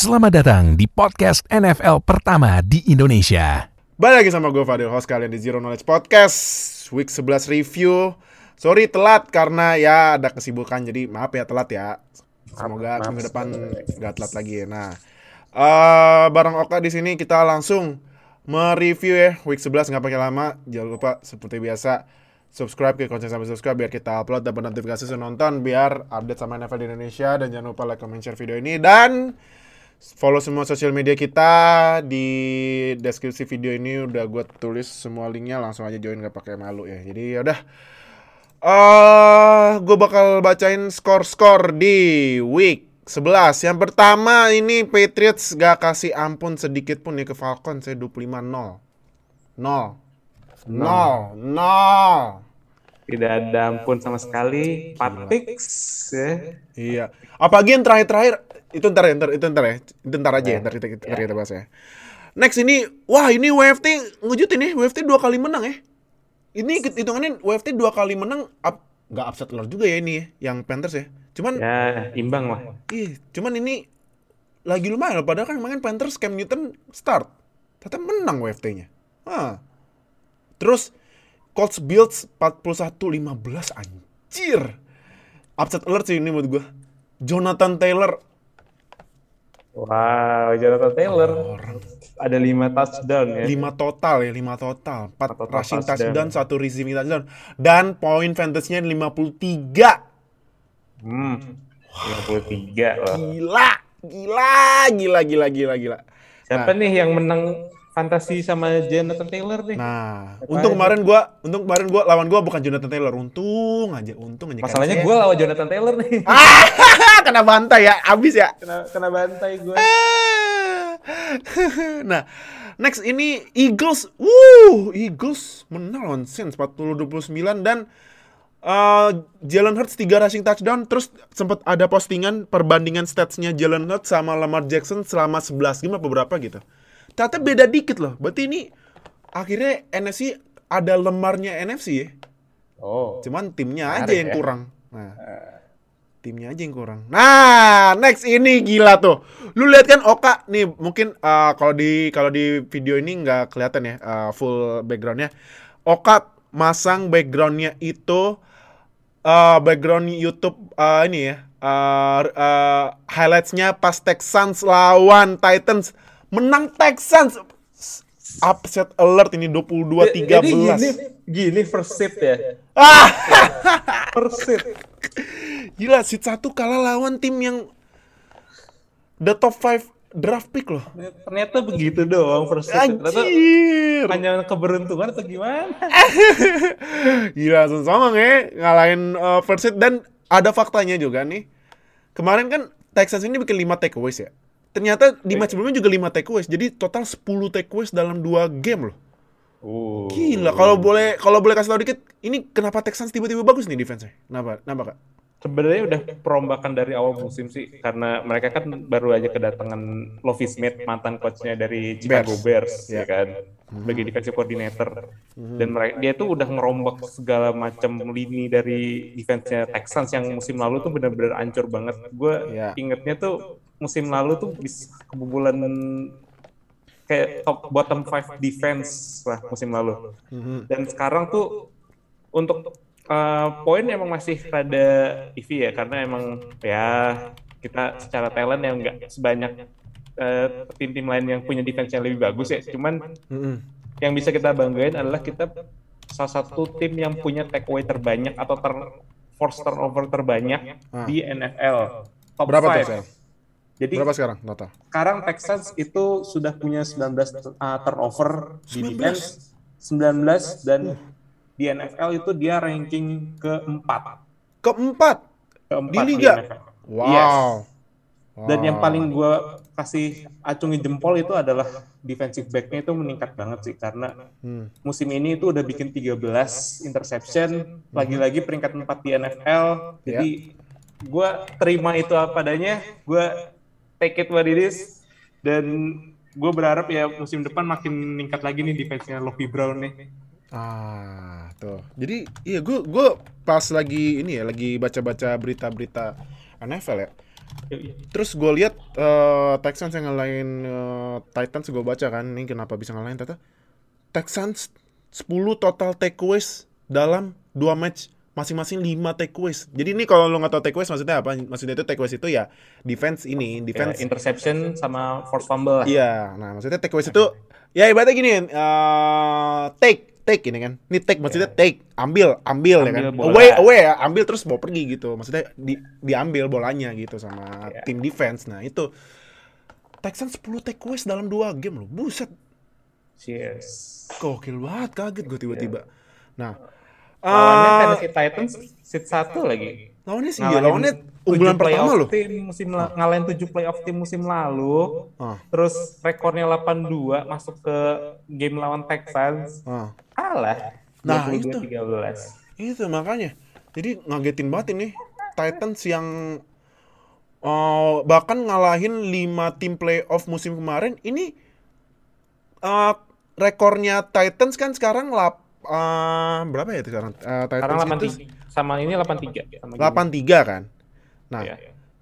Selamat datang di podcast NFL pertama di Indonesia. Balik lagi sama gue Fadil, host kalian di Zero Knowledge Podcast. Week 11 review. Sorry telat karena ya ada kesibukan Jadi maaf ya telat ya. Semoga minggu depan gak telat lagi. Nah uh, Bareng Oka di sini kita langsung mereview ya. Week 11 nggak pakai lama. Jangan lupa seperti biasa subscribe ke konten sampai subscribe biar kita upload dapat notifikasi senonton biar update sama NFL di Indonesia. Dan jangan lupa like, comment, share video ini. Dan follow semua sosial media kita. Di deskripsi video ini udah gue tulis semua linknya langsung aja join gak pakai malu ya. Jadi yaudah uh, gue bakal bacain skor-skor di week 11 yang pertama ini Patriots gak kasih ampun sedikit pun ya ke Falcon saya 25 0 0 0 0 tidak ada ampun sama sekali. Patix ya. Iya. Apalagi yang terakhir-terakhir itu ntar ya, ntar itu ntar ya. Itu ntar aja ya, ntar kita, kita, kita bahas ya. Next ini, wah ini WFT ngejut ini, WFT dua kali menang ya. Ini hitungannya WFT dua kali menang, up, nggak upset alert juga ya ini ya, yang Panthers ya. Cuman ya imbang lah. Ih, cuman ini lagi lumayan loh. Padahal kan main Panthers Cam Newton start, ternyata menang WFT-nya. Ah. Terus Colts Bills 41-15 anjir. Upset alert sih ini menurut gue. Jonathan Taylor. Wow, Jonathan Taylor. Orang. Ada 5 touchdown ya. 5 total ya, 5 total. 4 total rushing touchdown, touchdown 1 receiving touchdown. Dan poin fantasy-nya 53. Hmm. 53 loh. Gila, gila, gila, gila, gila, gila. Siapa nah. nih yang menang fantasi sama Jonathan Taylor nih. Nah, Apa untung kemarin gua, untung kemarin gua lawan gua bukan Jonathan Taylor, untung aja, untung aja. Masalahnya gua lawan Jonathan Taylor nih. kena bantai ya, abis ya. Kena kena bantai gua. nah, next ini Eagles, wuh, Eagles menang lawan Saints 40-29 dan uh, Jalen Hurts 3 rushing touchdown terus sempat ada postingan perbandingan statsnya Jalen Hurts sama Lamar Jackson selama 11 game apa berapa gitu ternyata beda dikit loh. Berarti ini akhirnya NFC ada lemarnya NFC ya. Oh. Cuman timnya aja yang ya. kurang. Nah. Timnya aja yang kurang. Nah, next ini gila tuh. Lu lihat kan Oka nih mungkin uh, kalau di kalau di video ini nggak kelihatan ya uh, full backgroundnya. Oka masang backgroundnya itu uh, background YouTube uh, ini ya uh, uh, highlightsnya pas Texans lawan Titans menang Texans upset alert ini 22 13. Jadi gini, gini first seat ya. Ah. first seat. Gila, seat satu kalah lawan tim yang the top 5 draft pick loh. Ternyata begitu doang first seat. Anjir. Hanya keberuntungan atau gimana? Gila, sama ya ngalahin uh, first seat dan ada faktanya juga nih. Kemarin kan Texans ini bikin 5 takeaways ya. Ternyata di match sebelumnya juga 5 takeaways. Jadi total 10 takeaways dalam 2 game loh. Oh. Gila, kalau boleh kalau boleh kasih tau dikit, ini kenapa Texans tiba-tiba bagus nih defense-nya? Kenapa? Kenapa, Kak? Sebenarnya udah perombakan dari awal musim sih karena mereka kan baru aja kedatangan Lovie Smith mantan coachnya dari Chicago Bears, Bears yeah. ya kan sebagai defensive coordinator hmm. dan mereka dia tuh udah ngerombak segala macam lini dari defense-nya Texans yang musim lalu tuh benar-benar ancur banget. Gue yeah. ingetnya tuh musim lalu tuh bisa kebobolan kayak top bottom five defense lah musim lalu. Mm-hmm. Dan sekarang tuh untuk uh, poin emang masih pada EV ya karena emang ya kita secara talent yang nggak sebanyak uh, tim-tim lain yang punya defense yang lebih bagus ya. Cuman mm-hmm. yang bisa kita banggain adalah kita salah satu tim yang punya takeaway terbanyak atau ter force turnover terbanyak ah. di NFL. Top Berapa five. Jadi berapa sekarang Nota? Sekarang Texans itu sudah punya 19 uh, turnover 19. di defense, 19 dan uh. di NFL itu dia ranking keempat. Keempat? Keempat di liga. Di wow. Yes. wow. Dan yang paling gue kasih acungi jempol itu adalah defensive back-nya itu meningkat banget sih karena hmm. musim ini itu udah bikin 13 interception, lagi-lagi peringkat 4 di NFL. Jadi yeah. gue terima itu apa adanya, gue take it what it is dan gue berharap ya musim depan makin meningkat lagi nih defense-nya Lovie Brown nih. Ah, tuh. Jadi iya gue gue pas lagi ini ya lagi baca-baca berita-berita NFL ya. Terus gue lihat uh, Texans yang ngalahin uh, Titans gue baca kan, ini kenapa bisa ngalahin Tata? Texans 10 total takeaways dalam dua match masing-masing 5 takeaways. Jadi ini kalau lo nggak tahu takeaways maksudnya apa? Maksudnya itu takeaways itu ya defense ini, defense ya, interception sama force fumble. Iya, nah maksudnya takeaways itu ya ibaratnya gini, uh, take take ini kan. Ini take maksudnya yeah. take, ambil, ambil, ambil ya kan. Bola. Away, away ya, ambil terus mau pergi gitu. Maksudnya di, diambil bolanya gitu sama yeah. tim defense. Nah, itu Texans 10 takeaways dalam dua game loh. Buset. Yes. Gokil banget, kaget gue tiba-tiba. Yeah. Nah, lawannya uh, Tennessee Titans seat satu lagi. Lawannya sih, ya, lawannya unggulan pertama loh. Tim musim la- ngalahin 7 playoff tim musim lalu. Ah. Terus rekornya 8-2 masuk ke game lawan Texans. Ah. Kalah. Nah, 22, itu. 13. Itu makanya. Jadi ngagetin banget ini Titans yang uh, bahkan ngalahin 5 tim playoff musim kemarin ini uh, rekornya Titans kan sekarang lap, uh, berapa ya itu sekarang? Uh, Titans sekarang 83. Itu, sama ini 83. Sama 83 kan? Nah, yeah.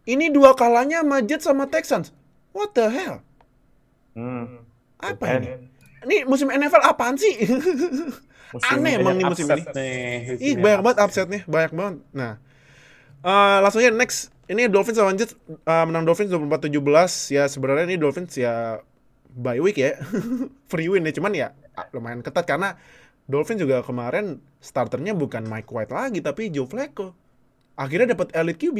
ini dua kalanya sama Jets sama Texans. What the hell? Hmm. Apa Bukan. ini? Ini musim NFL apaan sih? Aneh emang nih musim ini. Nih, Ih, banyak banget upset nih, banyak banget. Nah, uh, langsung aja next. Ini Dolphins sama Jets uh, menang Dolphins 24-17. Ya sebenarnya ini Dolphins ya bye week ya. Free win ya, cuman ya lumayan ketat karena Dolphins juga kemarin starternya bukan Mike White lagi tapi Joe Flacco akhirnya dapat elite QB.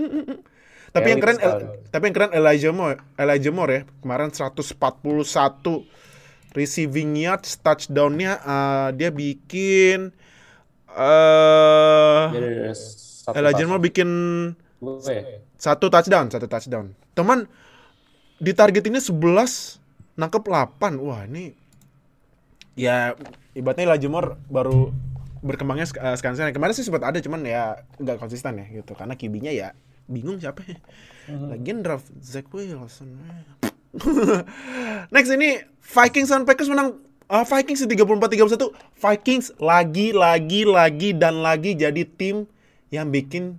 tapi yang keren El, tapi yang keren Elijah Moore, Elijah Moore ya. Kemarin 141 receiving yards touchdownnya uh, dia bikin uh, Elijah Moore bikin satu touchdown, satu touchdown. Teman di target ini 11 nangkep 8. Wah, ini ya ibaratnya Moore baru berkembangnya uh, sekarang kemarin sih sempat ada cuman ya nggak konsisten ya gitu. Karena kibinya ya bingung siapa ya. Uh-huh. lagian draft Zach Wilson. Next ini Vikings dan Packers menang uh, Vikings 34-31 Vikings lagi lagi lagi dan lagi jadi tim yang bikin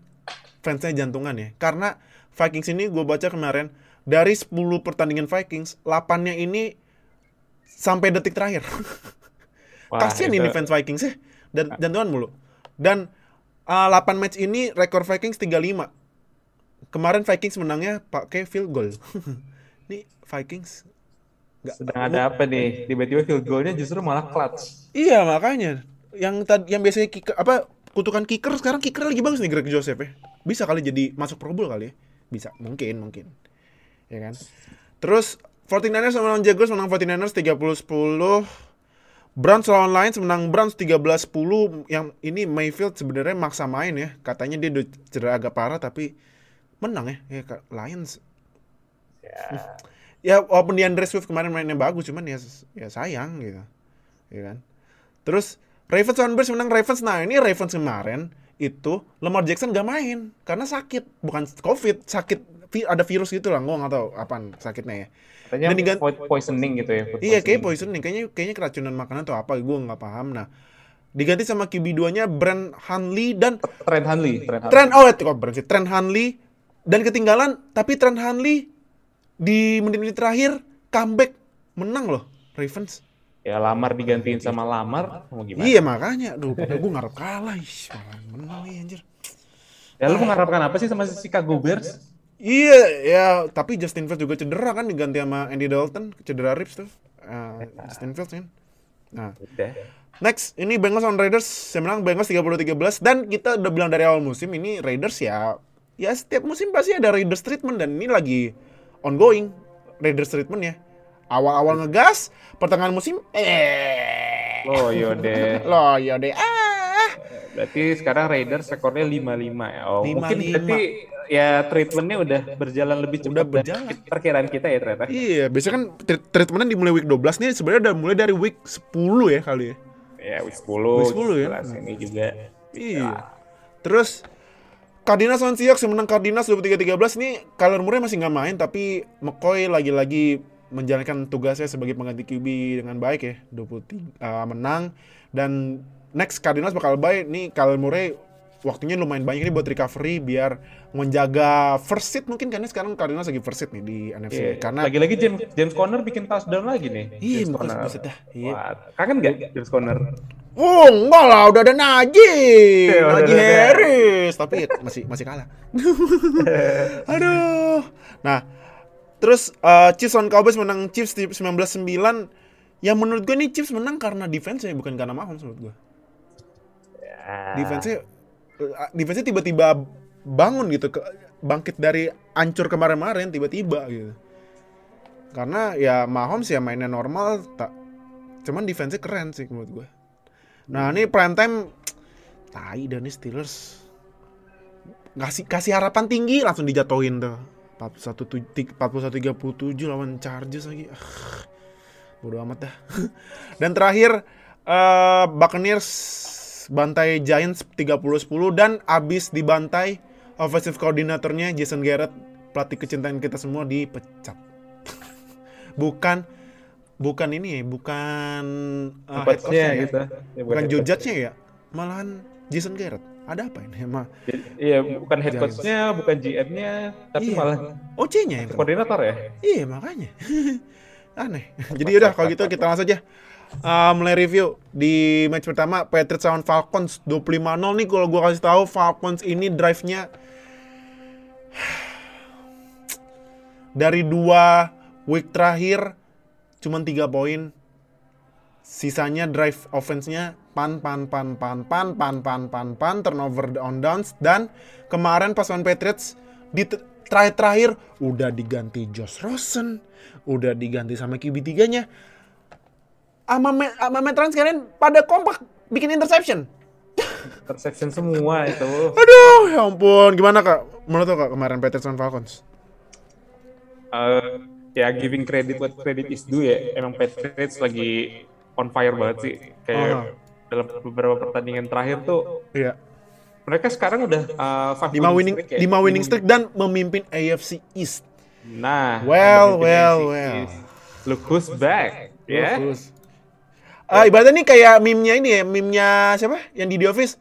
fansnya jantungan ya. Karena Vikings ini gue baca kemarin dari 10 pertandingan Vikings 8-nya ini sampai detik terakhir kasian ini fans Vikings ya dan jantungan mulu. Dan uh, 8 match ini rekor Vikings 35. Kemarin Vikings menangnya pakai field goal. ini Vikings nggak sedang ada apa nih? Tiba-tiba field goalnya justru malah clutch. Iya, makanya. Yang tadi yang biasanya kicker apa kutukan kicker sekarang kicker lagi bagus nih Greg Joseph ya. Bisa kali jadi masuk Pro Bowl kali ya. Bisa, mungkin, mungkin. Ya kan? Terus 49ers menang Jaguars menang 49ers 30 10 Browns lawan Lions menang Browns 13-10 yang ini Mayfield sebenarnya maksa main ya. Katanya dia udah cedera agak parah tapi menang ya. Ya Lions. Ya. ya walaupun di Andre Swift kemarin mainnya bagus cuman ya ya sayang gitu. Ya kan. Terus Ravens lawan Bears menang Ravens. Nah, ini Ravens kemarin itu Lamar Jackson gak main karena sakit, bukan COVID, sakit ada virus gitu lah, gue gak tahu apa sakitnya ya. Katanya dan diganti, poisoning gitu ya. Iya, kayak poisoning. Kayaknya kayaknya keracunan makanan atau apa, gue nggak paham. Nah, diganti sama QB 2-nya Brand Hanley dan Trent Hanley. Trent, Trent oh itu kok Brand Trent Hanley dan ketinggalan tapi Trent Hanley di menit-menit terakhir comeback menang loh Ravens. Ya Lamar digantiin sama Lamar mau gimana? Iya makanya, duh gue ngarep kalah, Ih, menang nih anjir. Ya lu mengharapkan apa sih sama Chicago Bears? Iya, ya, tapi Justin Fields juga cedera kan diganti sama Andy Dalton, cedera ribs tuh. Uh, Justin Fields kan. Nah. Next, ini Bengals on Raiders. Saya menang Bengals 30-13 dan kita udah bilang dari awal musim ini Raiders ya ya setiap musim pasti ada Raiders treatment dan ini lagi ongoing Raiders treatment ya. Awal-awal ngegas, pertengahan musim eh Loh yode. Loh yode. Ah. Berarti sekarang Raiders rekornya 5-5 ya. Oh, 5, mungkin 5. berarti ya treatmentnya udah berjalan lebih cepat udah berjalan. perkiraan kita ya ternyata. Iya, biasanya kan treatmentnya dimulai week 12 nih sebenarnya udah mulai dari week 10 ya kali ya. Ya, week 10. Week 10 ya. Ini juga. Iya. Ya. Terus Cardinals lawan Seahawks yang menang Cardinals 23-13 ini Kyler Murray masih nggak main tapi McCoy lagi-lagi menjalankan tugasnya sebagai pengganti QB dengan baik ya 23 uh, menang dan next Cardinals bakal bye nih Kyler Murray waktunya lumayan banyak nih buat recovery biar menjaga first seat mungkin karena sekarang Cardinals lagi first seat nih di NFC. Iya, Karena lagi-lagi James, James Conner bikin touchdown lagi nih. Iya, buset dah. Iya. Kangen gak James Conner? Oh, enggak lah, udah ada Najee. Iya, udah Najee. Harris, tapi masih masih kalah. Aduh. Nah, terus eh, Chiefs on Cowboys menang Chiefs di 19-9. Ya menurut gue nih Chiefs menang karena defense ya bukan karena Mahomes menurut gue. Ya. Defense-nya eh, defense-nya tiba-tiba bangun gitu ke, bangkit dari ancur kemarin-kemarin tiba-tiba gitu. Karena ya Mahomes ya mainnya normal tak cuman defense-nya keren sih menurut gue. Nah, ini prime time tai dan Steelers ngasih kasih harapan tinggi langsung dijatuhin tuh. 41 41 37 lawan Chargers lagi. Ah, bodo amat dah. dan terakhir eh Buccaneers bantai Giants 30-10 dan abis dibantai offensive koordinatornya Jason Garrett pelatih kecintaan kita semua dipecat. bukan bukan ini ya, bukan uh, head coach Coachnya ya. gitu. Ya, Bukan. Judge-nya ya, malahan Jason Garrett. Ada apa ini? Emang Iya, bukan head coach-nya, bukan GM-nya, tapi Iya. malah OC-nya kena. koordinator ya. Iya makanya aneh. Jadi udah kalau gitu kita langsung aja uh, mulai review di match pertama Patriots lawan Falcons 25-0 nih kalau gua kasih tahu Falcons ini drive-nya dari dua week terakhir cuman tiga poin sisanya drive offense-nya pan pan pan pan pan pan pan pan pan turnover on downs dan kemarin pas lawan Patriots di t- terakhir-terakhir udah diganti Josh Rosen, udah diganti sama QB3-nya. Sama Ma- sama Matt Ryan sekarang pada kompak bikin interception. Interception semua itu. Aduh, ya ampun. Gimana Kak? Menurut Kak kemarin Patriots lawan Falcons? Eh, ya giving credit what credit is due ya. Emang Patriots lagi on fire banget sih. Kayak Aha. dalam beberapa pertandingan terakhir tuh Iya. mereka sekarang udah uh, five 5 winning streak ya. 5 winning streak dan memimpin AFC East. Nah, Well, well, AFC well. East. Look who's back, ya. Bagus. Ah, ibaratnya nih kayak meme-nya ini ya, meme-nya siapa? Yang di The Office.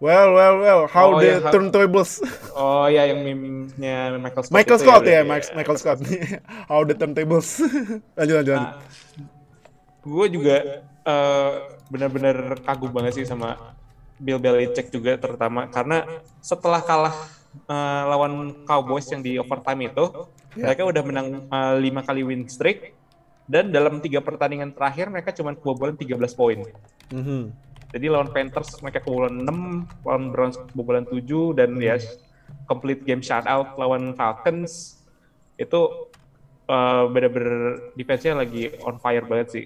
Well, well, well, how Oh, the how- turntables. Oh ya yang meme-nya Michael Scott. Michael itu Scott ya, berarti Mike- Michael Scott. how the turntables. lanjut, lanjut, lanjut. gue juga eh, benar-benar kagum banget sih sama Bill Belichick juga terutama karena setelah kalah eh, lawan Cowboys yang di overtime itu Ya. mereka udah menang eh, lima kali win streak dan dalam tiga pertandingan terakhir mereka cuma kebobolan 13 poin. Mhm. Jadi lawan Panthers mereka kebobolan 6, lawan Browns kebobolan 7 dan ya complete game shutout lawan Falcons itu uh, bener-bener defense-nya lagi on fire banget sih.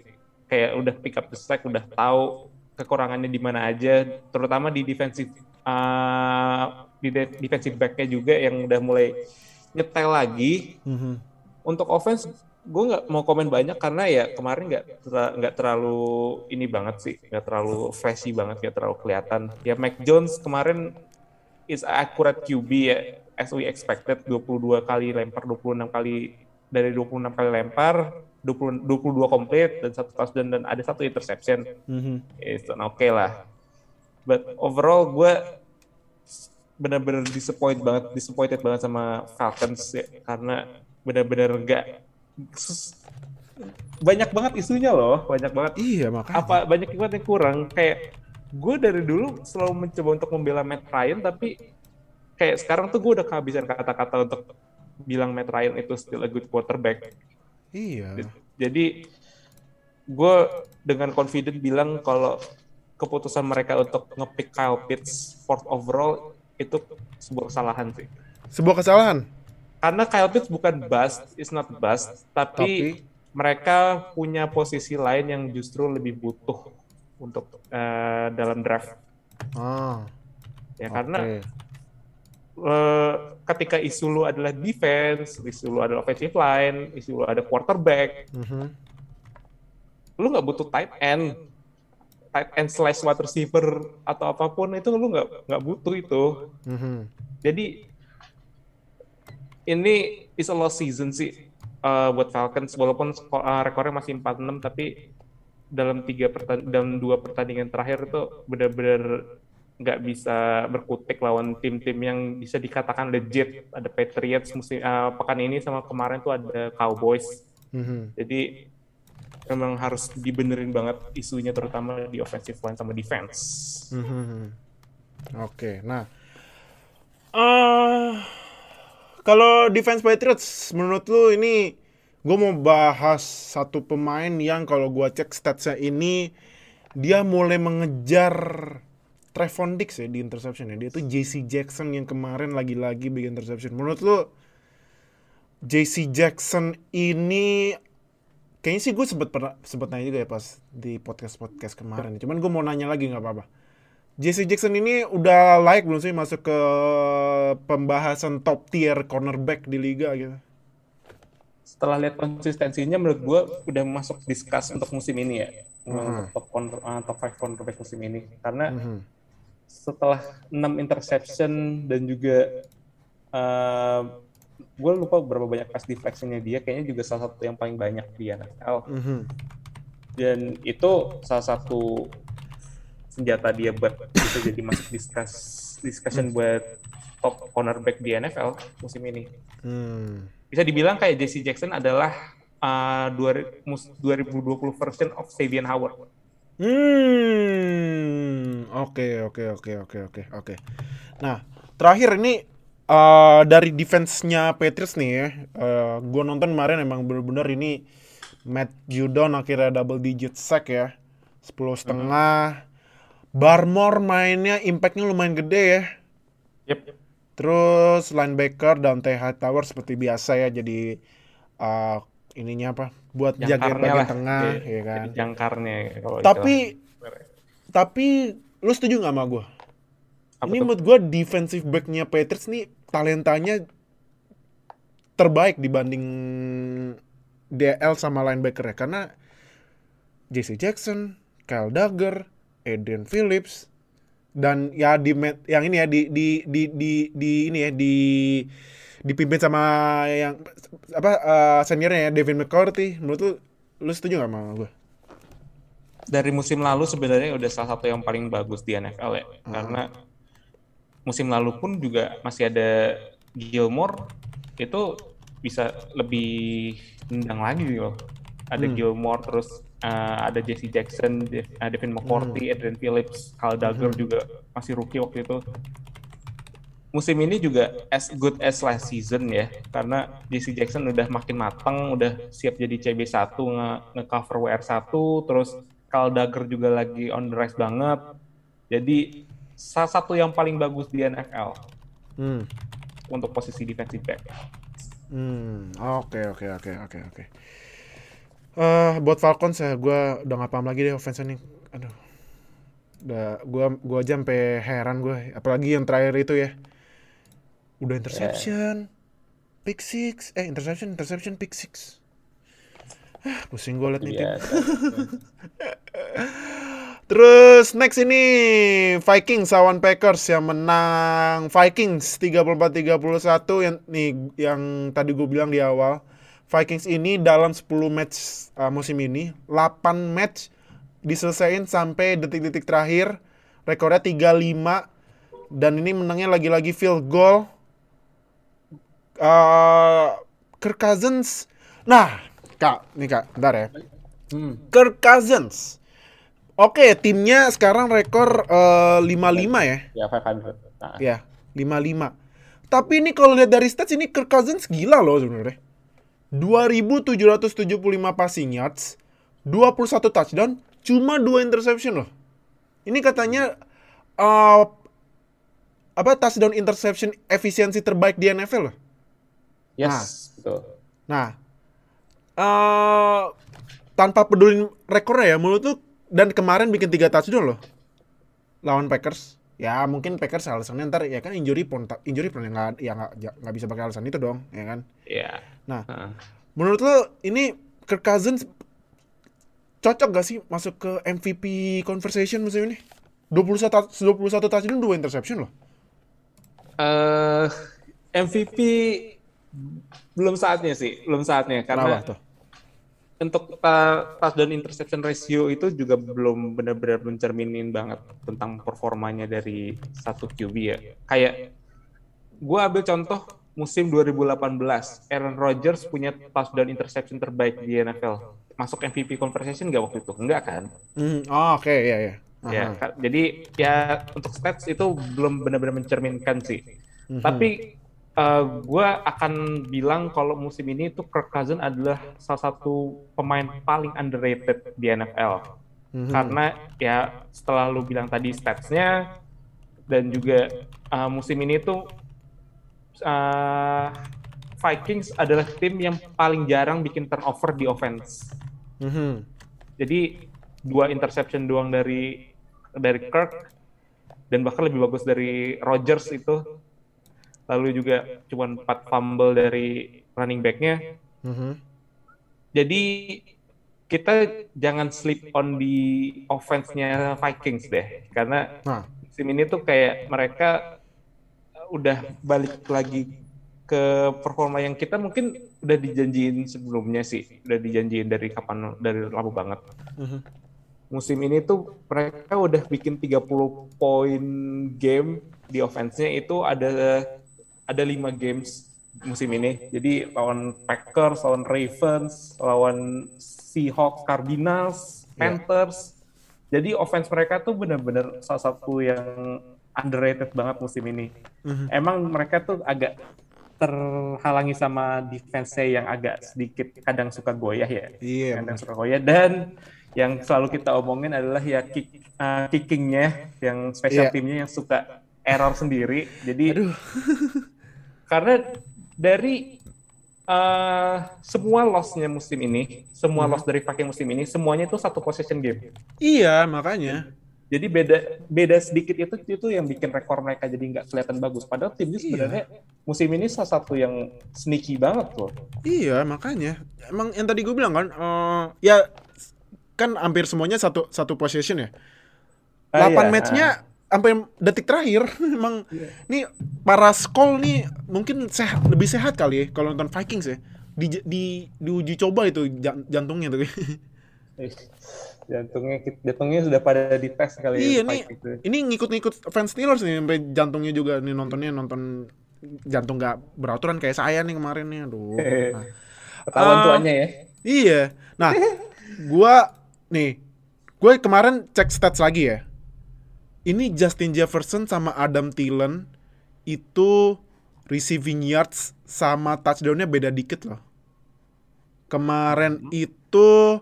Kayak udah pick up the slack, udah tahu kekurangannya di mana aja, terutama di defensive uh, di de- defensive back-nya juga yang udah mulai nyetel lagi. Mhm. Untuk offense gue nggak mau komen banyak karena ya kemarin nggak ter- nggak terlalu ini banget sih nggak terlalu flashy banget nggak terlalu kelihatan. Ya Mac Jones kemarin is accurate QB ya as we expected. 22 kali lempar 26 kali dari 26 kali lempar 20, 22 komplit dan satu touchdown dan ada satu interception. Mhm. it's an okay lah. But overall gue benar-benar disappointed banget disappointed banget sama Falcons ya, karena benar-benar nggak banyak banget isunya loh banyak banget Iya, makanya. apa banyak banget yang kurang kayak gue dari dulu selalu mencoba untuk membela Matt Ryan tapi kayak sekarang tuh gue udah kehabisan kata-kata untuk bilang Matt Ryan itu still a good quarterback Iya. jadi gue dengan confident bilang kalau keputusan mereka untuk ngepick Kyle Pitts fourth overall itu sebuah kesalahan sih. Sebuah kesalahan. Karena Kyle Pitts bukan bust, is not bust, tapi, Tapi- mereka punya posisi lain yang justru lebih butuh untuk eh, dalam draft. Ah. Ya karena oke. eh, ketika isu lu adalah defense, isu lu adalah offensive line, isu lu ada quarterback, Mhm. lu nggak butuh tight end tight end slash wide receiver atau apa pun itu lu nggak nggak butuh itu Mhm. jadi ini is a lost season sih uh, buat Falcons walaupun uh, rekornya masih 4-6 tapi dalam tiga dalam dua pertandingan terakhir itu benar-benar nggak bisa berkutik lawan tim-tim yang bisa dikatakan legit. Ada Patriots musim uh, pekan ini sama kemarin tuh ada Cowboys. Mm-hmm. Jadi memang harus dibenerin banget isunya terutama di offensive line sama defense. Mm-hmm. Oke, okay, nah uh, kalau defense Patriots menurut lu ini gue mau bahas satu pemain yang kalau gue cek statsnya ini dia mulai mengejar Trevon Dix ya di interception ya. Dia tuh JC Jackson yang kemarin lagi-lagi bikin interception. Menurut lu JC Jackson ini kayaknya sih gue sempet pernah sempet nanya juga ya pas di podcast podcast kemarin. Cuman gue mau nanya lagi nggak apa-apa. JC Jackson ini udah layak belum sih masuk ke pembahasan top tier cornerback di liga gitu? Setelah lihat konsistensinya menurut gue udah masuk discuss untuk musim ini ya. -huh. Untuk top, corner, uh, top 5 cornerback musim ini. Karena -huh setelah 6 interception dan juga uh, gue lupa berapa banyak pass deflection-nya dia kayaknya juga salah satu yang paling banyak di NFL mm -hmm. dan itu salah satu senjata dia buat bisa jadi masuk discuss discussion mm. buat top cornerback di NFL musim ini mm. bisa dibilang kayak Jesse Jackson adalah uh, 2020 version of Savion Howard Hmm, oke oke oke oke oke oke. Nah, terakhir ini uh, dari defense-nya Patriots nih ya. Uh, gue nonton kemarin emang bener-bener ini Matt Judon akhirnya double digit sack ya. Sepuluh setengah. Barmore mainnya impactnya lumayan gede ya. Yep. Terus linebacker Dante Hightower seperti biasa ya jadi uh, ininya apa buat jaga bagian lah. tengah ya, ya kan jangkarnya kalau tapi tapi lu setuju nggak sama gue ini menurut gue defensive backnya Patriots nih talentanya terbaik dibanding DL sama linebacker ya karena JC Jackson, Kyle Dagger, Adrian Phillips dan ya di yang ini ya di di di di, di ini ya di dipimpin sama yang apa uh, seniornya ya Devin McCourty menurut lu lu setuju gak sama gue dari musim lalu sebenarnya udah salah satu yang paling bagus di NFL ya hmm. karena musim lalu pun juga masih ada Gilmore itu bisa lebih nendang lagi loh ada hmm. Gilmore terus uh, ada Jesse Jackson, De uh, Devin McCourty, hmm. Adrian Phillips, Kyle Dagger hmm. juga masih rookie waktu itu musim ini juga as good as last season ya karena JC Jackson udah makin matang udah siap jadi CB1 nge, nge cover WR1 terus Carl Dagger juga lagi on the rise banget jadi salah satu yang paling bagus di NFL hmm. untuk posisi defensive back hmm oke oke oke oke oke eh buat Falcons ya gue udah gak paham lagi deh offense nih. Aduh. Udah gue gua aja sampai heran gue apalagi yang terakhir itu ya. Udah interception yeah. pick six. Eh interception interception pick six. Ah pusing gue liat nih tim. Terus next ini Vikings lawan Packers yang menang. Vikings 34-31 yang nih yang tadi gue bilang di awal. Vikings ini dalam 10 match uh, musim ini 8 match diselesain sampai detik-detik terakhir. Rekornya 35 dan ini menangnya lagi-lagi field goal uh, Kirk Cousins. Nah, Kak, nih Kak, bentar ya. Hmm. Kirk Cousins. Oke, timnya sekarang rekor uh, 55 ya. Ya, 500. Nah. Ya, 55. Tapi ini kalau lihat dari stats ini Kirk Cousins gila loh sebenarnya. 2775 passing yards, 21 touchdown, cuma 2 interception loh. Ini katanya uh, apa touchdown interception efisiensi terbaik di NFL loh. Yes, nah, betul. Nah, uh, tanpa peduli rekornya ya, menurut tuh dan kemarin bikin tiga touchdown loh lawan Packers. Ya mungkin Packers alasannya ntar ya kan injury pun injury pun nggak ya nggak nggak bisa pakai alasan itu dong, ya kan? Iya. Yeah. Nah, uh. menurut lo ini Kirk Cousins cocok gak sih masuk ke MVP conversation musim ini? 21 21 touchdown, 2 interception loh. Uh, MVP belum saatnya sih, belum saatnya karena tuh? untuk uh, touchdown interception ratio itu juga belum benar-benar mencerminin banget tentang performanya dari satu QB ya. Kayak gue ambil contoh musim 2018, Aaron Rodgers punya touchdown interception terbaik di NFL. Masuk MVP conversation nggak waktu itu? Enggak kan? Mm, oh, oke okay, ya ya. Ya, jadi ya untuk stats itu belum benar-benar mencerminkan sih. Mm -hmm. Tapi uh, eh, gue akan bilang kalau musim ini itu Kirk Cousins adalah salah satu pemain paling underrated di NFL. Mm-hmm. Karena ya setelah lu bilang tadi statsnya dan juga uh, musim ini tuh uh, Vikings adalah tim yang paling jarang bikin turnover di offense. Mm-hmm. Jadi dua interception doang dari dari Kirk dan bahkan lebih bagus dari Rodgers itu lalu juga cuma 4 fumble dari running backnya. Mm-hmm. Jadi kita jangan sleep on di offense-nya Vikings deh, karena nah. musim ini tuh kayak mereka udah balik lagi ke performa yang kita mungkin udah dijanjiin sebelumnya sih, udah dijanjiin dari kapan dari lama banget. Mm-hmm. Musim ini tuh mereka udah bikin 30 poin game di offense-nya itu ada ada lima games musim ini. Jadi lawan Packers, lawan Ravens, lawan Seahawks, Cardinals, iya. Panthers. Yeah. Jadi offense mereka tuh benar-benar salah satu yang underrated banget musim ini. Mm-hmm. Emang mereka tuh agak terhalangi sama defense-nya yang agak sedikit kadang suka goyah ya. Iya. Kadang suka goyah dan yang selalu kita omongin adalah ya kick, uh, kickingnya, yang special yeah. timnya yang suka error sendiri. Jadi Aduh. Karena dari uh, semua lossnya musim ini, semua hmm. loss dari Viking musim ini, semuanya itu satu possession game. Iya, makanya. Jadi beda beda sedikit itu itu yang bikin rekor mereka jadi nggak kelihatan bagus. Padahal tim ini iya. sebenarnya musim ini salah satu yang sneaky banget loh. Iya, makanya. Emang yang tadi gue bilang kan, uh, ya kan hampir semuanya satu satu possession ya. 8 ah, iya. matchnya sampai detik terakhir emang yeah. nih para skol nih mungkin sehat lebih sehat kali ya kalau nonton Vikings ya di di diuji coba itu jantungnya tuh jantungnya jantungnya sudah pada dites kali ya, iya ya, nih ini ngikut-ngikut fans Steelers nih sampai jantungnya juga nih nontonnya nonton jantung gak beraturan kayak saya nih kemarin nih aduh. Nah. ketahuan uh, tuanya ya. Iya. Nah gua nih gue kemarin cek stats lagi ya. Ini Justin Jefferson sama Adam Thielen itu receiving yards sama touchdownnya beda dikit loh. Kemarin itu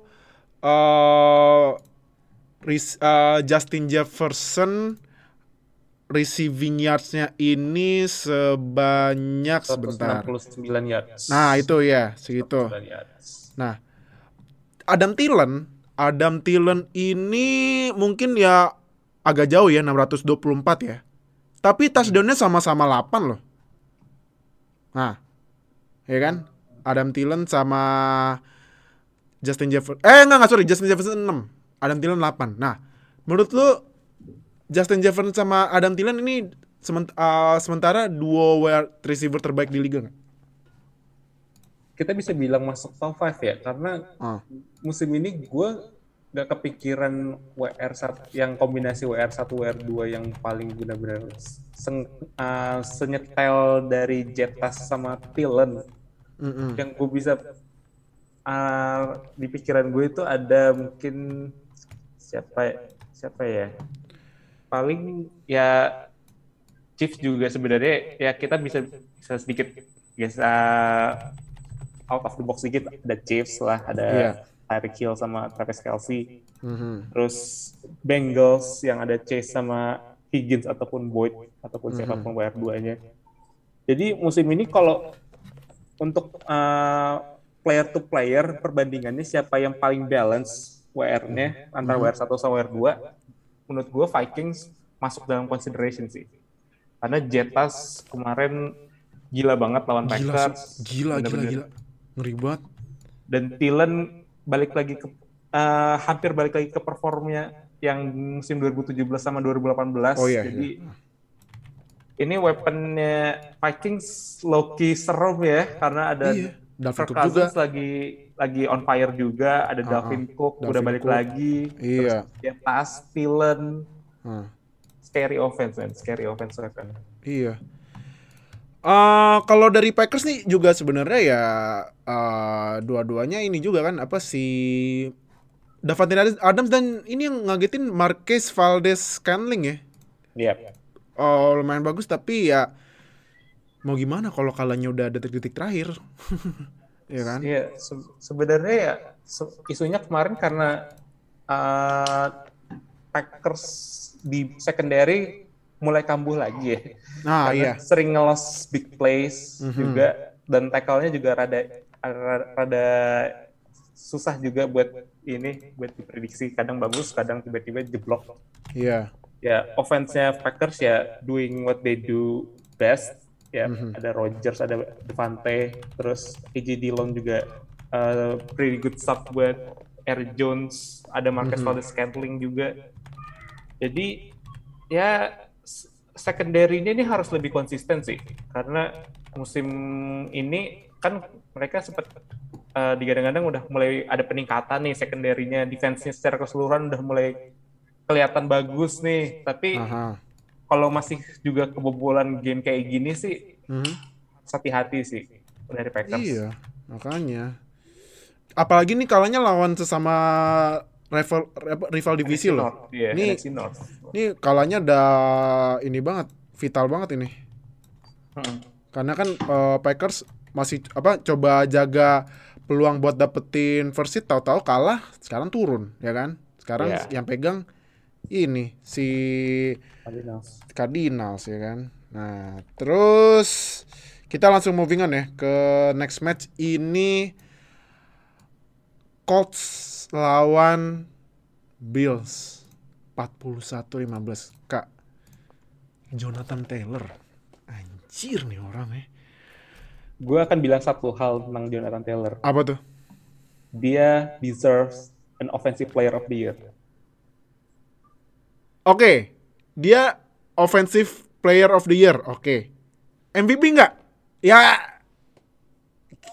uh, uh, Justin Jefferson receiving yardsnya ini sebanyak sebentar. yards. Nah itu ya segitu. Nah Adam Thielen, Adam Thielen ini mungkin ya agak jauh ya 624 ya. Tapi touchdownnya sama-sama 8 loh. Nah, ya kan? Adam Thielen sama Justin Jefferson. Eh enggak enggak sorry, Justin Jefferson 6. Adam Thielen 8. Nah, menurut lu Justin Jefferson sama Adam Thielen ini sement uh, sementara duo wide receiver terbaik di liga nggak? Kita bisa bilang masuk top 5 ya, karena uh. musim ini gue nggak kepikiran WR1 yang kombinasi WR1 WR2 yang paling benar-benar sen, uh, senyetel dari Jetas sama Tilen mm -hmm. yang gue bisa uh, di pikiran gue itu ada mungkin siapa siapa ya paling ya Chiefs juga sebenarnya ya kita bisa bisa sedikit bisa out of the box sedikit ada Chiefs lah ada yeah Tyreek Hill sama Travis Kelsey. Mm-hmm. Terus Bengals yang ada Chase sama Higgins ataupun Boyd ataupun mm-hmm. siapa pun WR 2-nya. Jadi musim ini kalau untuk uh, player to player perbandingannya siapa yang paling balance WR-nya mm-hmm. antara WR 1 sama WR 2 menurut gue Vikings masuk dalam consideration sih. Karena Jetas kemarin gila banget lawan Packers. Gila, gila, gila, gila. Ngeri banget. Dan Thielen balik lagi ke uh, hampir balik lagi ke performnya yang musim 2017 sama 2018. Oh iya. Jadi iya. ini weaponnya Vikings Loki serem ya karena ada iya. Dalvin Kirk Cook juga. Lagi lagi on fire juga, ada Ah, Dalvin Cook Dalvin udah balik Cook. lagi. Iya. Terus dia tas, Thielen, Hmm. scary offense man, scary offense kan. Iya. Eh kalau dari Packers nih juga sebenarnya ya eh dua-duanya ini juga kan apa si Davante Adams dan ini yang ngagetin Marquez Valdez Scantling ya. Iya. Oh lumayan bagus tapi ya mau gimana kalau kalahnya udah detik-detik terakhir. Iya kan? Iya, se- sebenarnya ya se- isunya kemarin karena uh, Packers di secondary mulai kambuh lagi ya. Nah, Karena iya. Sering ngelos big plays Mhm. juga dan tackle-nya juga rada rada, susah juga buat ini buat diprediksi. Kadang bagus, kadang tiba-tiba jeblok. Iya. Ya, offense-nya Packers ya doing what they do best. Ya, Mhm. ada Rodgers, ada Devante, terus AJ Dillon juga uh, pretty good stuff buat Aaron Jones, ada Marcus Mhm. Valdez Scantling juga. Jadi ya secondary-nya ini harus lebih konsisten sih, karena musim ini kan mereka sempat uh, digadang-gadang udah mulai ada peningkatan nih secondary-nya, defense-nya secara keseluruhan udah mulai kelihatan bagus nih, tapi Aha. Kalau masih juga kebobolan game kayak gini sih Mhm. hati-hati sih dari Packers. Iya, makanya. Apalagi nih kalahnya lawan sesama rival rival divisi loh. Iya, Ini- North. Ini kalahnya ada ini banget, vital banget ini. Mm-mm. Karena kan eh, Packers masih apa coba jaga peluang buat dapetin first seed tahu-tahu kalah, sekarang turun, ya kan? Sekarang Iya. yang pegang ini si Cardinals. Cardinals ya kan. Nah, terus kita langsung moving on ya ke next match ini Colts lawan Bills 41-15. Kak Jonathan Taylor. Anjir nih orang ya. Gue akan bilang satu hal tentang Jonathan Taylor. Apa tuh? Dia deserves an offensive player of the year. Oke, dia offensive player of the year. Oke. MVP nggak? Ya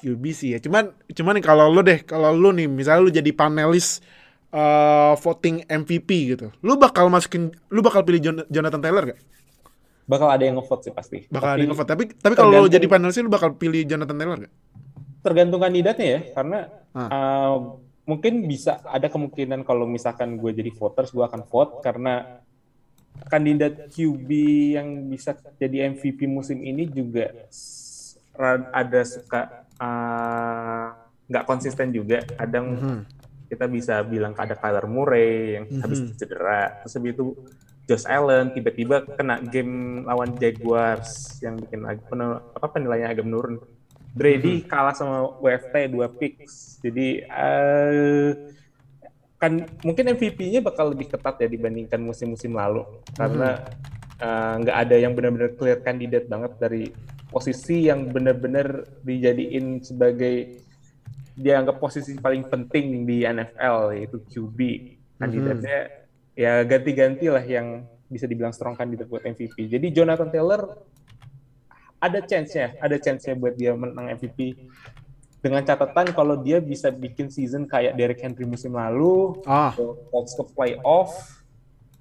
QB sih ya. Cuman cuman kalau lu deh, kalau lu nih misalnya lu jadi panelis eh, voting MVP gitu. Lu bakal masukin lu bakal pilih Jon- Jonathan Taylor gak? Bakal ada yang ngevote sih pasti. Bakal ada Tapi yang ngevote. Tapi tapi kalau lu jadi panelis lu bakal pilih Jonathan Taylor gak? tergantung kandidatnya ya, karena Ah. uh, mungkin bisa ada kemungkinan kalau misalkan gue jadi voters, gue akan vote karena kandidat QB yang bisa jadi MVP musim ini juga ada suka uh, nggak konsisten juga. Kadang Mhm. kita bisa bilang ada Kyler Murray yang habis Mhm. cedera, terus habis itu Josh Allen tiba-tiba kena game lawan Jaguars yang bikin apa penilaiannya agak menurun. Brady kalah sama WFT dua picks, jadi eh, kan mungkin MVP-nya bakal lebih ketat ya dibandingkan musim-musim lalu. Karena eh, nggak ada yang benar-benar clear kandidat banget dari posisi yang benar-benar dijadiin sebagai dianggap posisi paling penting di NFL yaitu QB kandidatnya ya ganti-ganti lah yang bisa dibilang strong kandidat buat MVP jadi Jonathan Taylor ada chance-nya ada chance-nya buat dia menang MVP dengan catatan kalau dia bisa bikin season kayak Derrick Henry musim lalu Ah. Colts ke playoff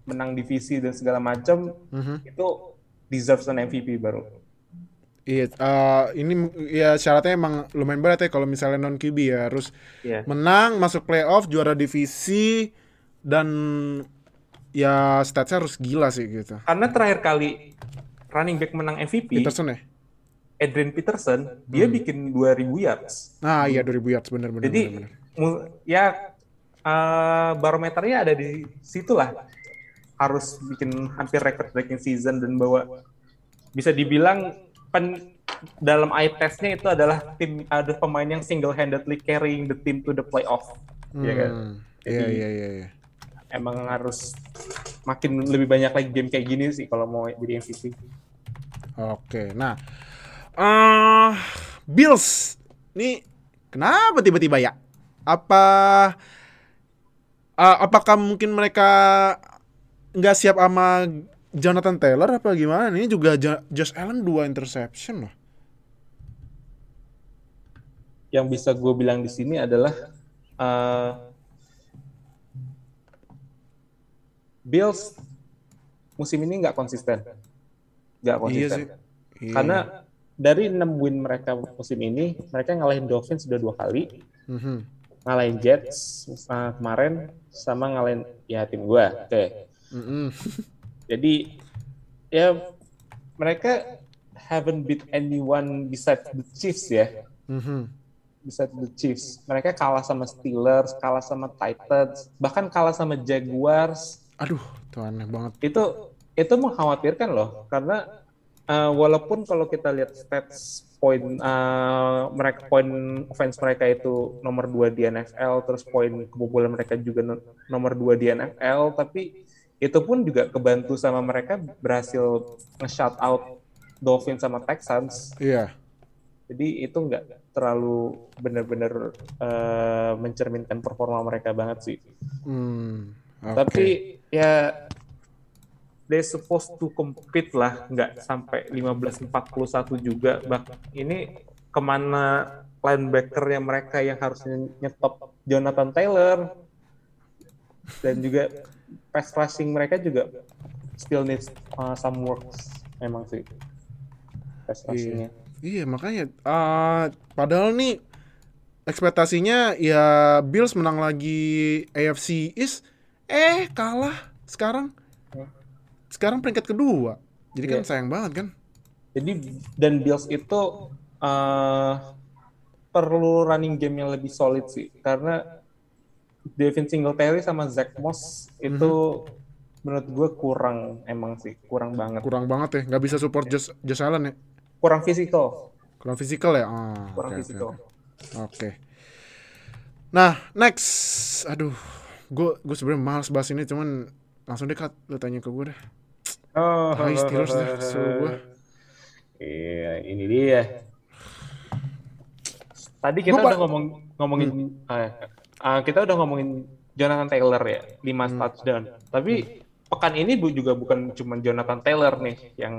menang divisi dan segala macam Mhm. itu deserves an MVP baru Iya, eh, ini ya syaratnya emang lumayan berat ya kalau misalnya non QB ya harus Iya. menang, masuk playoff, juara divisi dan ya statsnya harus gila sih gitu. karena terakhir kali running back menang MVP Peterson ya? Adrian Peterson dia bikin 2000 yards Nah iya 2000 yards bener. jadi bener, bener. ya eh, barometernya ada di situ lah harus bikin hampir record breaking season dan bawa bisa dibilang pen, dalam eye testnya itu adalah tim ada pemain yang single handedly carrying the team to the playoff ya kan Hmm, Iya Jadi- iya iya iya. emang harus makin lebih banyak lagi game kayak gini sih kalau mau jadi MVP Oke, nah eh Bills nih kenapa tiba-tiba ya? Apa eh, apakah mungkin mereka nggak siap sama Jonathan Taylor apa gimana? Ini juga Jo- Josh Allen dua interception loh. yang bisa gue bilang di sini adalah uh, Bills musim ini nggak konsisten, nggak Iya konsisten. sih. Iya. Karena dari 6 win mereka musim ini, mereka ngalahin Dolphins sudah dua kali, Mhm. ngalahin Jets uh, kemarin, sama ngalahin ya tim gua. Oke. Mhm. Jadi ya mereka haven't beat anyone besides the Chiefs ya. Mhm. Besides the Chiefs. Mereka kalah sama Steelers, kalah sama Titans, bahkan kalah sama Jaguars. Aduh, tuh aneh banget. Itu itu mengkhawatirkan loh karena uh, walaupun kalau kita lihat stats poin uh, mereka poin offense mereka itu nomor 2 di NFL terus poin kebobolan mereka juga no- nomor 2 di NFL tapi itu pun juga kebantu sama mereka berhasil nge-shout out Dolphins sama Texans Iya. jadi itu nggak terlalu benar-benar uh, mencerminkan performa mereka banget sih Hmm. oke. tapi ya they supposed to compete lah, nggak sampai 15-41 juga. Bah, ini ke mana linebacker-nya mereka yang harusnya nyetop Jonathan Taylor dan juga pass rushing mereka juga still needs uh, some works emang sih pass Iya. rushingnya. Iya makanya ah, padahal nih ekspektasinya ya Bills menang lagi AFC East eh kalah sekarang sekarang peringkat kedua. Jadi kan Iya. sayang banget kan? Jadi dan Bills itu uh, perlu running game yang lebih solid sih. Karena Devin Singletary sama Zach Moss itu menurut gue kurang emang sih kurang banget. Kurang banget ya nggak bisa support Josh, Josh Allen ya? Kurang fisikal. Kurang fisikal ya? Ah, kurang oke, fisikal. oke. Oke. Nah, next. Aduh, gue gue sebenarnya males bahas ini, cuman langsung deh Kat, lu tanya ke gue deh. Oh Hai Steelers dah, suruh gue. iya ini dia tadi kita Gua udah ngomong ngomongin ah, ah, kita udah ngomongin Jonathan Taylor ya 5 touchdown tapi pekan ini bu juga bukan cuma Jonathan Taylor nih yang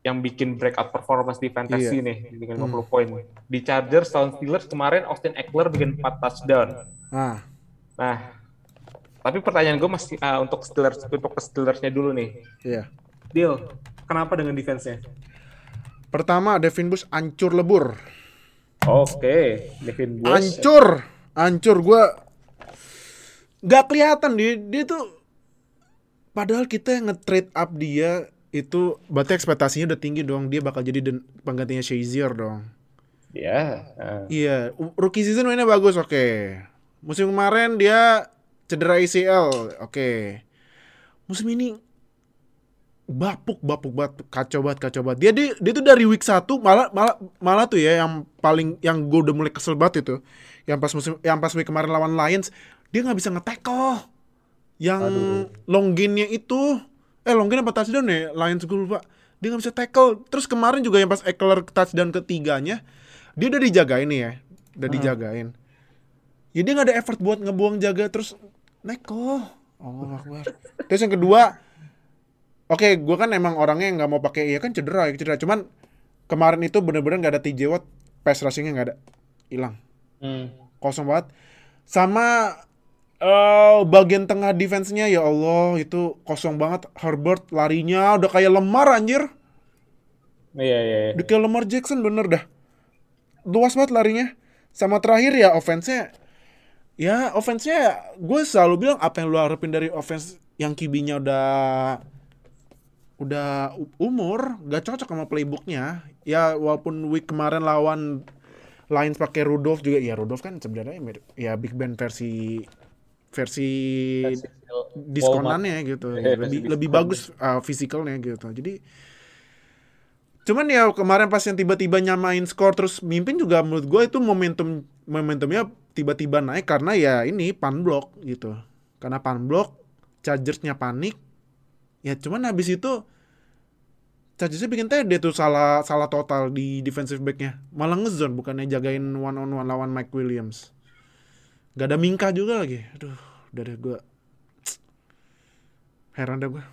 yang bikin breakout performance di fantasy Iya. nih dengan 50 poin. Di Chargers tahun Steelers kemarin Austin Eckler bikin 4 touchdown. Ah, Nah, tapi pertanyaan gue masih ah, untuk Steelers untuk ke Steelers-nya dulu nih. iya. Deal, kenapa dengan defense-nya? Pertama, Devin Bush ancur lebur. Oke, Devin Bush. Ancur, ancur gue nggak kelihatan dia dia tuh padahal kita yang nge-trade up dia itu berarti ekspektasinya udah tinggi dong dia bakal jadi den- penggantinya Shazier dong Ya. ah. iya u- rookie season mainnya bagus oke musim kemarin dia cedera ACL oke. Musim ini bapuk bapuk banget kacau banget kacau banget. Dia dia, dia tuh dari week 1 malah malah malah tuh ya yang paling yang gue udah mulai kesel banget itu. Yang pas musim yang pas week kemarin lawan Lions dia nggak bisa nge-tackle. Yang Aduh. long gain-nya itu eh long gain apa touchdown ya? Lions gue lupa. Dia nggak bisa tackle. Terus kemarin juga yang pas Eckler touchdown ketiganya dia udah dijagain nih ya. Udah dijagain. Ya dia nggak ada effort buat ngebuang jaga terus neko oh akbar terus yang kedua oke gue kan emang orangnya nggak mau pakai iya kan cedera cedera. Cuman kemarin itu bener-bener nggak ada TJ Watt pass rushingnya nggak ada. Hilang. Hmm. kosong banget. Sama eh bagian tengah defense-nya ya Allah itu kosong banget. Herbert larinya udah kayak lemar anjir. Iya, iya, iya. udah kayak lemar Jackson bener dah. Luas banget larinya. Sama terakhir ya offense-nya ya offense-nya gue selalu bilang apa yang lu harapin dari offense yang kibinya udah udah umur gak cocok sama playbooknya. Ya walaupun week kemarin lawan Lions pakai Rudolph juga ya Rudolph kan sebenarnya ya Big Ben versi versi diskonannya gitu. Iya, lebih lebih bagus uh, fisikalnya gitu. Jadi cuman ya kemarin pas yang tiba-tiba nyamain skor terus mimpin juga menurut gue itu momentum momentumnya tiba-tiba naik karena ya ini pan block gitu. Karena pan block Chargersnya panik. Ya cuman habis itu Chargersnya bikin TD tuh salah salah total di defensive backnya. Malah ngezone bukannya jagain one on one lawan Mike Williams. Gak ada Minka juga lagi. Aduh udah deh gue heran dah gue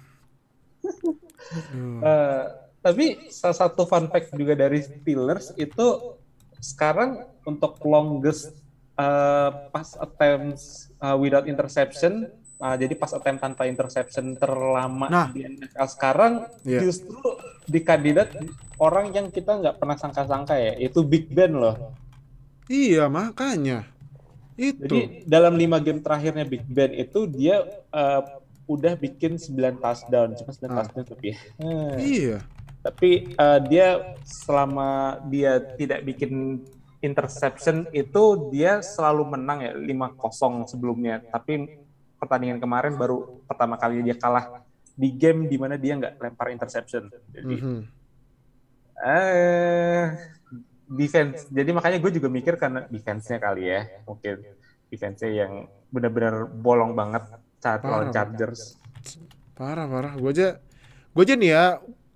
Eh, tapi salah satu fun fact juga dari Steelers itu sekarang untuk longest uh, pass attempts uh, without interception uh, jadi pas attempt tanpa interception terlama nah, di NFL sekarang yeah. justru di kandidat orang yang kita nggak pernah sangka-sangka ya itu Big Ben loh iya makanya itu jadi dalam lima game terakhirnya Big Ben itu dia uh, udah bikin 9 touchdown cuma 9 ah. touchdown tapi. Hmm. Iya tapi uh, dia selama dia tidak bikin interception itu dia selalu menang ya 5-0 sebelumnya. Tapi pertandingan kemarin baru pertama kali dia kalah di game di mana dia nggak lempar interception. Jadi mm -hmm. eh defense. Jadi makanya gue juga mikir karena defense-nya kali ya mungkin defense-nya yang benar-benar bolong banget saat lawan Chargers. Parah parah. Gue aja gue aja nih ya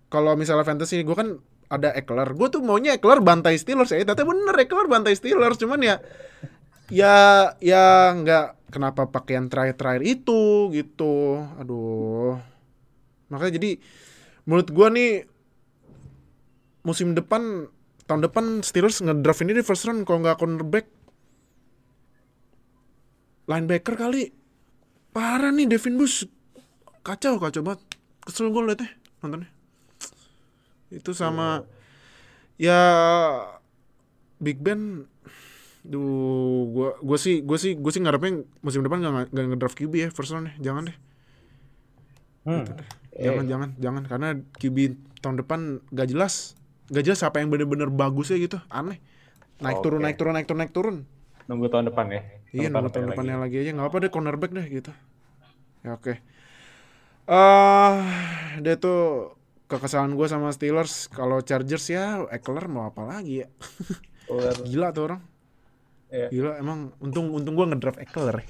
kalau misalnya fantasy gue kan ada Eckler. Gue tuh maunya Eckler bantai Steelers ya. Tapi bener Eckler bantai Steelers. Cuman ya ya ya nggak kenapa pakai yang terakhir-terakhir itu gitu. Aduh. Makanya jadi menurut gue nih musim depan tahun depan Steelers ngedraft ini di first round kalau nggak cornerback linebacker kali parah nih Devin Bush kacau kacau banget kesel gue liatnya nontonnya itu sama yeah. ya Big Ben Duh, gua gua sih gua sih gua sih ngarepnya musim depan gak, gak ngedraft QB ya first round ya, jangan deh. Hmm. Gitu deh. Jangan eh. jangan jangan karena QB tahun depan gak jelas. Gak jelas siapa yang bener-bener bagus ya gitu, aneh. Naik oh, turun okay. naik turun naik turun naik turun. Nunggu tahun depan ya. Iya, nunggu tahun depannya lagi. lagi aja nggak apa deh cornerback deh gitu. Ya oke. Okay. Eh, uh, dia tuh kekesalan gue sama Steelers kalau Chargers ya Eckler mau apa lagi ya? Gila tuh orang. Yeah. gila emang untung untung gue ngedraft Eckler.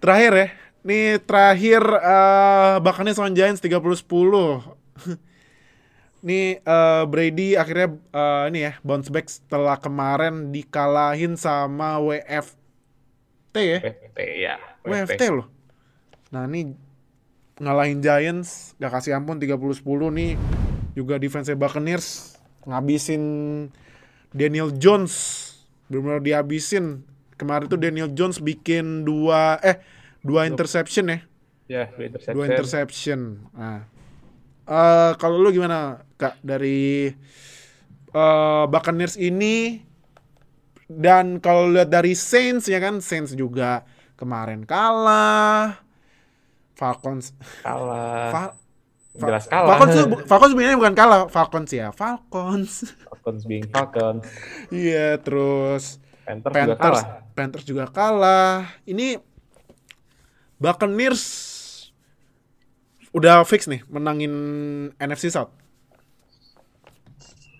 Terakhir ya. Nih terakhir uh, bahkannya sama Giants 30-10 nih uh, Brady akhirnya uh, ini ya bounce back setelah kemarin dikalahin sama WFT ya? WFT ya WFT, WFT loh. Nah ini ngalahin Giants gak kasih ampun 30-10 nih. Juga defense Buccaneers ngabisin Daniel Jones. Benar-benar dihabisin. Kemarin tuh Daniel Jones bikin dua eh dua interception ya. Ya dua interception. Dua interception. Nah. Uh, kalau lu gimana kak dari uh, Buccaneers ini? Dan kalau lihat dari Saints ya kan? Saints juga kemarin kalah Falcons kalah. Fa Jelas kalah. Falcons tuh Falcons sebenarnya bukan kalah, Falcons ya, Falcons. Falcons being Falcons. Iya, yeah, terus Panthers, Panthers juga kalah. Panthers juga kalah. Ini Buccaneers udah fix nih menangin NFC South.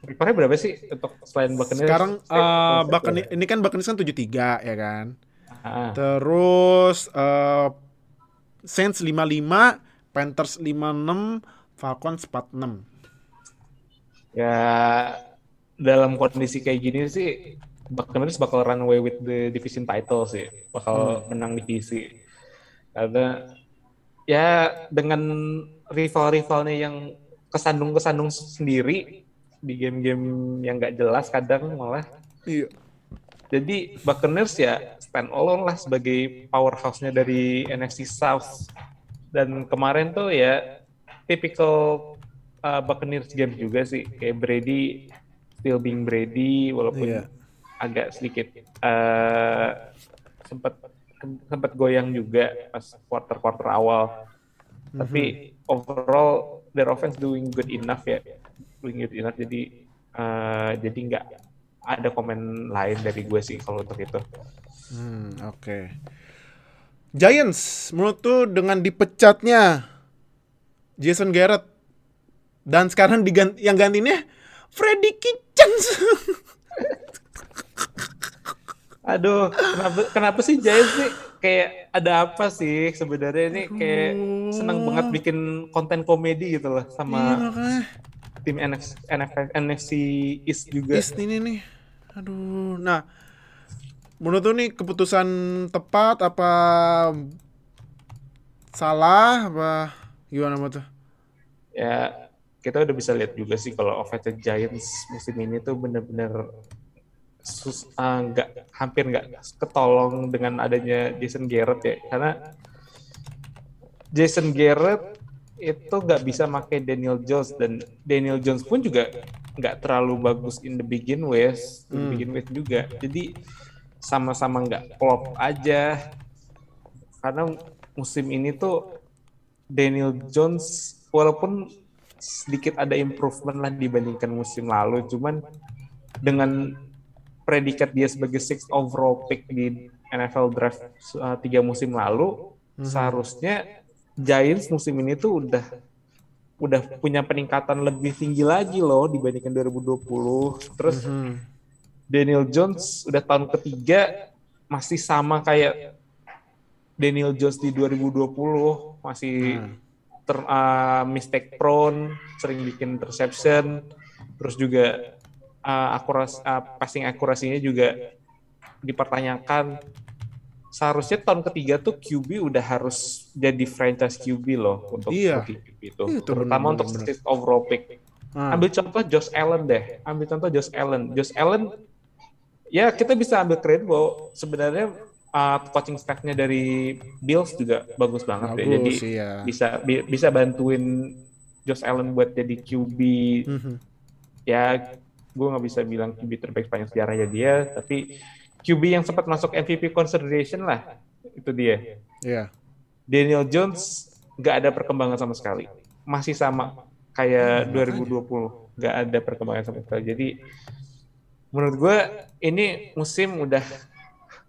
Rekornya berapa sih untuk selain Buccaneers? Sekarang uh, Buccaneers ini kan Buccaneers kan 73 ya kan. Ah. Terus uh, Saints 55, Panthers 56, Falcons 46. Ya dalam kondisi kayak gini sih Buccaneers bakal run away with the division title sih, bakal hmm. menang divisi. Karena ya dengan rival-rivalnya yang kesandung-kesandung sendiri di game-game yang nggak jelas kadang malah. Iya. Jadi Buccaneers ya stand alone lah sebagai powerhouse-nya dari NFC South. Dan kemarin tuh ya typical uh, Buccaneers game juga sih. Kayak Brady still being Brady walaupun yeah. agak sedikit uh, sempat sempat goyang juga pas quarter-quarter awal. Mm-hmm. Tapi overall their offense doing good enough ya. Doing good enough jadi uh, jadi nggak ada komen lain dari gue sih kalau untuk itu. Hmm, oke. Okay. Giants menurut tuh dengan dipecatnya Jason Garrett dan sekarang diganti yang gantinya Freddy Kitchens. Aduh, kenapa, kenapa sih Giants sih kayak ada apa sih sebenarnya ini kayak seneng banget bikin konten komedi gitu loh sama iya, tim NFC, NFC East juga. East ini nih. Aduh, nah menurut lu nih keputusan tepat apa salah apa gimana menurut tuh? Ya kita udah bisa lihat juga sih kalau offensive Giants musim ini tuh bener-bener sus ah, nggak uh, hampir nggak ketolong dengan adanya Jason Garrett ya karena Jason Garrett itu nggak bisa pakai Daniel Jones dan Daniel Jones pun juga nggak terlalu bagus in the begin with, in the hmm. begin with juga. Jadi sama-sama nggak klop aja karena musim ini tuh Daniel Jones walaupun sedikit ada improvement lah dibandingkan musim lalu, cuman dengan predikat dia sebagai six overall pick di NFL draft uh, tiga musim lalu, hmm. seharusnya Giants musim ini tuh udah udah punya peningkatan lebih tinggi lagi loh dibandingkan 2020. Terus hmm. Daniel Jones udah tahun ketiga masih sama kayak Daniel Jones di 2020 masih hmm ter, uh, mistake prone, sering bikin interception, terus juga uh, akuras uh, passing akurasinya juga dipertanyakan. Seharusnya tahun ketiga tuh QB udah harus jadi franchise QB loh untuk iya. QB itu, iya, terutama bener, untuk bener. overall pick. Hmm. Ambil contoh Josh Allen deh, ambil contoh Josh Allen. Josh Allen, ya kita bisa ambil kredit bahwa sebenarnya uh, coaching staffnya dari Bills juga bagus banget bagus, ya. Jadi iya. bisa bi bisa bantuin Josh Allen buat jadi QB. Mm -hmm. Ya, gue nggak bisa bilang QB terbaik sepanjang sejarahnya dia, tapi QB yang sempat masuk MVP consideration lah, itu dia. Yeah. Daniel Jones nggak ada perkembangan sama sekali, masih sama kayak hmm, 2020, nggak ada perkembangan sama sekali. Jadi menurut gue ini musim udah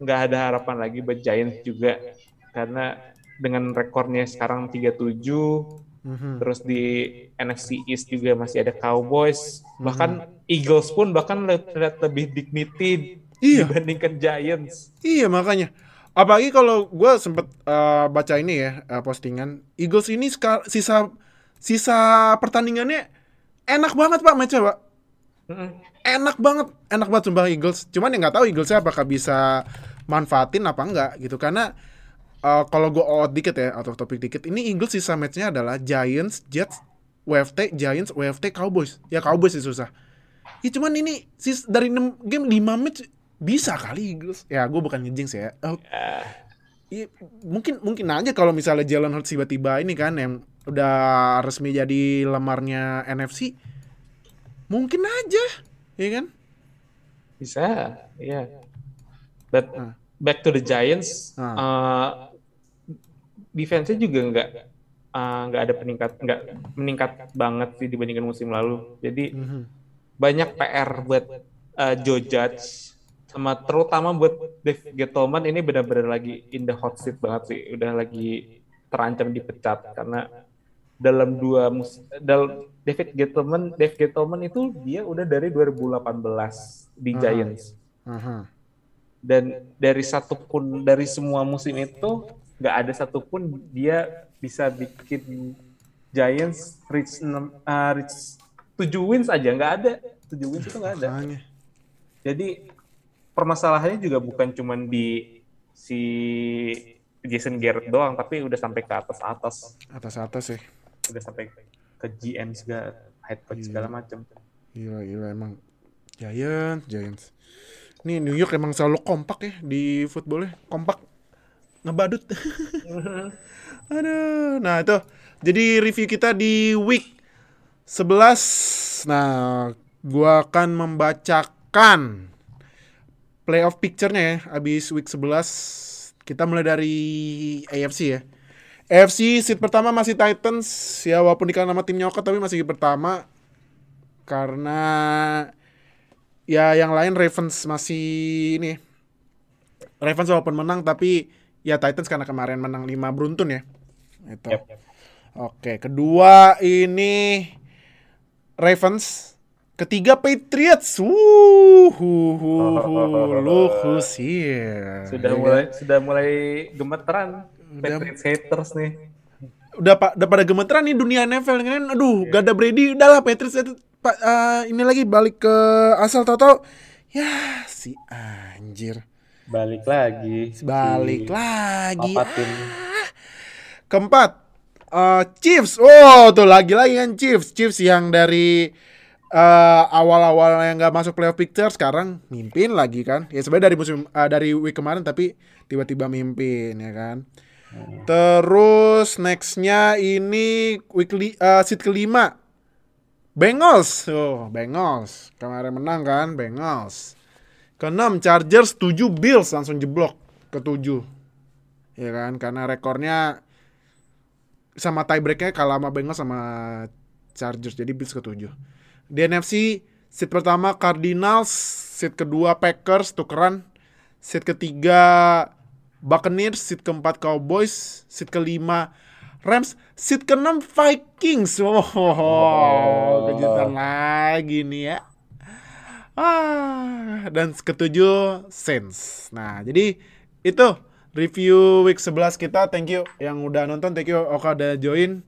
nggak ada harapan lagi buat Giants juga karena dengan rekornya sekarang 37 mm-hmm. terus di NFC East juga masih ada Cowboys mm-hmm. bahkan Eagles pun bahkan terlihat lebih dignity iya. dibandingkan Giants. Iya makanya. Apalagi kalau gue sempet uh, baca ini ya uh, postingan. Eagles ini sisa sisa pertandingannya enak banget pak matchnya pak. Enak banget. Enak banget sumpah Eagles. Cuman ya nggak tahu Eaglesnya apakah bisa manfaatin apa enggak gitu. Karena uh, kalau gue out dikit ya atau topik dikit ini Eagles sisa matchnya adalah Giants Jets WFT Giants WFT Cowboys. Ya Cowboys sih susah. Ya cuman ini sis dari 6 game 5 match bisa kali Eagles ya gue bukan ngejing sih ya oh, ya, mungkin mungkin aja kalau misalnya Jalen Hurts tiba-tiba ini kan yang udah resmi jadi lemarnya NFC mungkin aja ya kan bisa ya But uh. back to the Giants, uh. Uh, defense-nya juga nggak uh, nggak ada peningkat nggak meningkat banget sih dibandingkan musim lalu. Jadi mm -hmm. banyak PR buat uh, Joe Judge sama terutama buat Dave Gettleman ini benar-benar lagi in the hot seat banget sih. Udah lagi terancam dipecat karena dalam dua mus dalam David Gettleman Dave Gettleman itu dia udah dari 2018 di uh -huh. Giants. Uh -huh dan dari satu pun dari semua musim itu nggak ada satupun dia bisa bikin Giants reach enam uh, reach tujuh wins aja nggak ada tujuh wins itu nggak ada jadi permasalahannya juga bukan cuma di si Jason Garrett doang tapi udah sampai ke atas atas atas atas sih. Udah sampai ke GM segala head coach segala macam gila gila emang. Giants Giants. Nih New York emang selalu kompak ya di footballnya, kompak. Ngebadut. Aduh, nah itu. Jadi review kita di week 11. Nah, gua akan membacakan playoff picture-nya ya abis week 11. Kita mulai dari AFC ya. AFC seat pertama masih Titans ya walaupun dikalah nama tim nyokot tapi masih pertama karena ya yang lain Ravens masih ini Ravens walaupun menang tapi ya Titans karena kemarin menang 5 beruntun ya. Itu. Yep, yep. Oke, kedua ini Ravens, ketiga Patriots. Wuh, luhus ya. Sudah mulai sudah mulai gemeteran Patriots haters nih. Udah pak udah pada gemeteran nih dunia NFL kan. Aduh, yeah. gak ada Brady, udahlah Patriots Pak uh, ini lagi balik ke asal Toto. Ya si anjir. Balik lagi. Balik si lagi. Ah. Keempat uh, Chiefs. Oh, tuh lagi-lagi kan Chiefs. Chiefs yang dari uh, awal-awal yang nggak masuk playoff picture sekarang mimpin lagi kan. Ya sebenarnya dari musim uh, dari week kemarin tapi tiba-tiba mimpin ya kan. Hmm. Terus nextnya ini weekly uh, seat kelima Bengals. Oh, Bengals. Kemarin menang kan Bengals. Keenam Chargers, 7 Bills langsung jeblok ke 7. Ya kan, karena rekornya sama tiebreaknya kalah sama Bengals sama Chargers jadi Bills ke 7. Di NFC seat pertama Cardinals, seat kedua Packers tukeran, seat ketiga Buccaneers, seat keempat Cowboys, seat kelima Rams, seat keenam Vikings. Oh, oh, kejutan lagi nih ya. Ah, dan ketujuh Saints. Nah, jadi itu review week 11 kita. Thank you yang udah nonton. Thank you Oka udah join.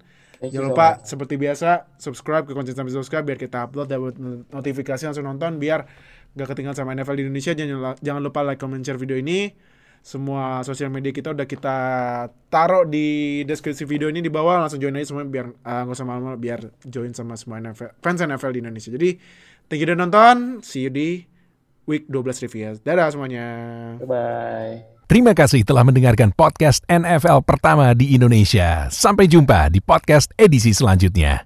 Jangan lupa so seperti biasa subscribe ke konten sampai subscribe biar kita upload dapat notifikasi langsung nonton biar gak ketinggalan sama NFL di Indonesia. Jangan jangan lupa like, comment, share video ini. Semua sosial media kita udah kita taruh di deskripsi video ini di bawah langsung join aja semua biar uh, nggak usah malu biar join sama semua NFL, fans NFL di Indonesia. Jadi thank you udah nonton. See you di week 12 review. Dadah semuanya. Bye bye. Terima kasih telah mendengarkan podcast NFL pertama di Indonesia. Sampai jumpa di podcast edisi selanjutnya.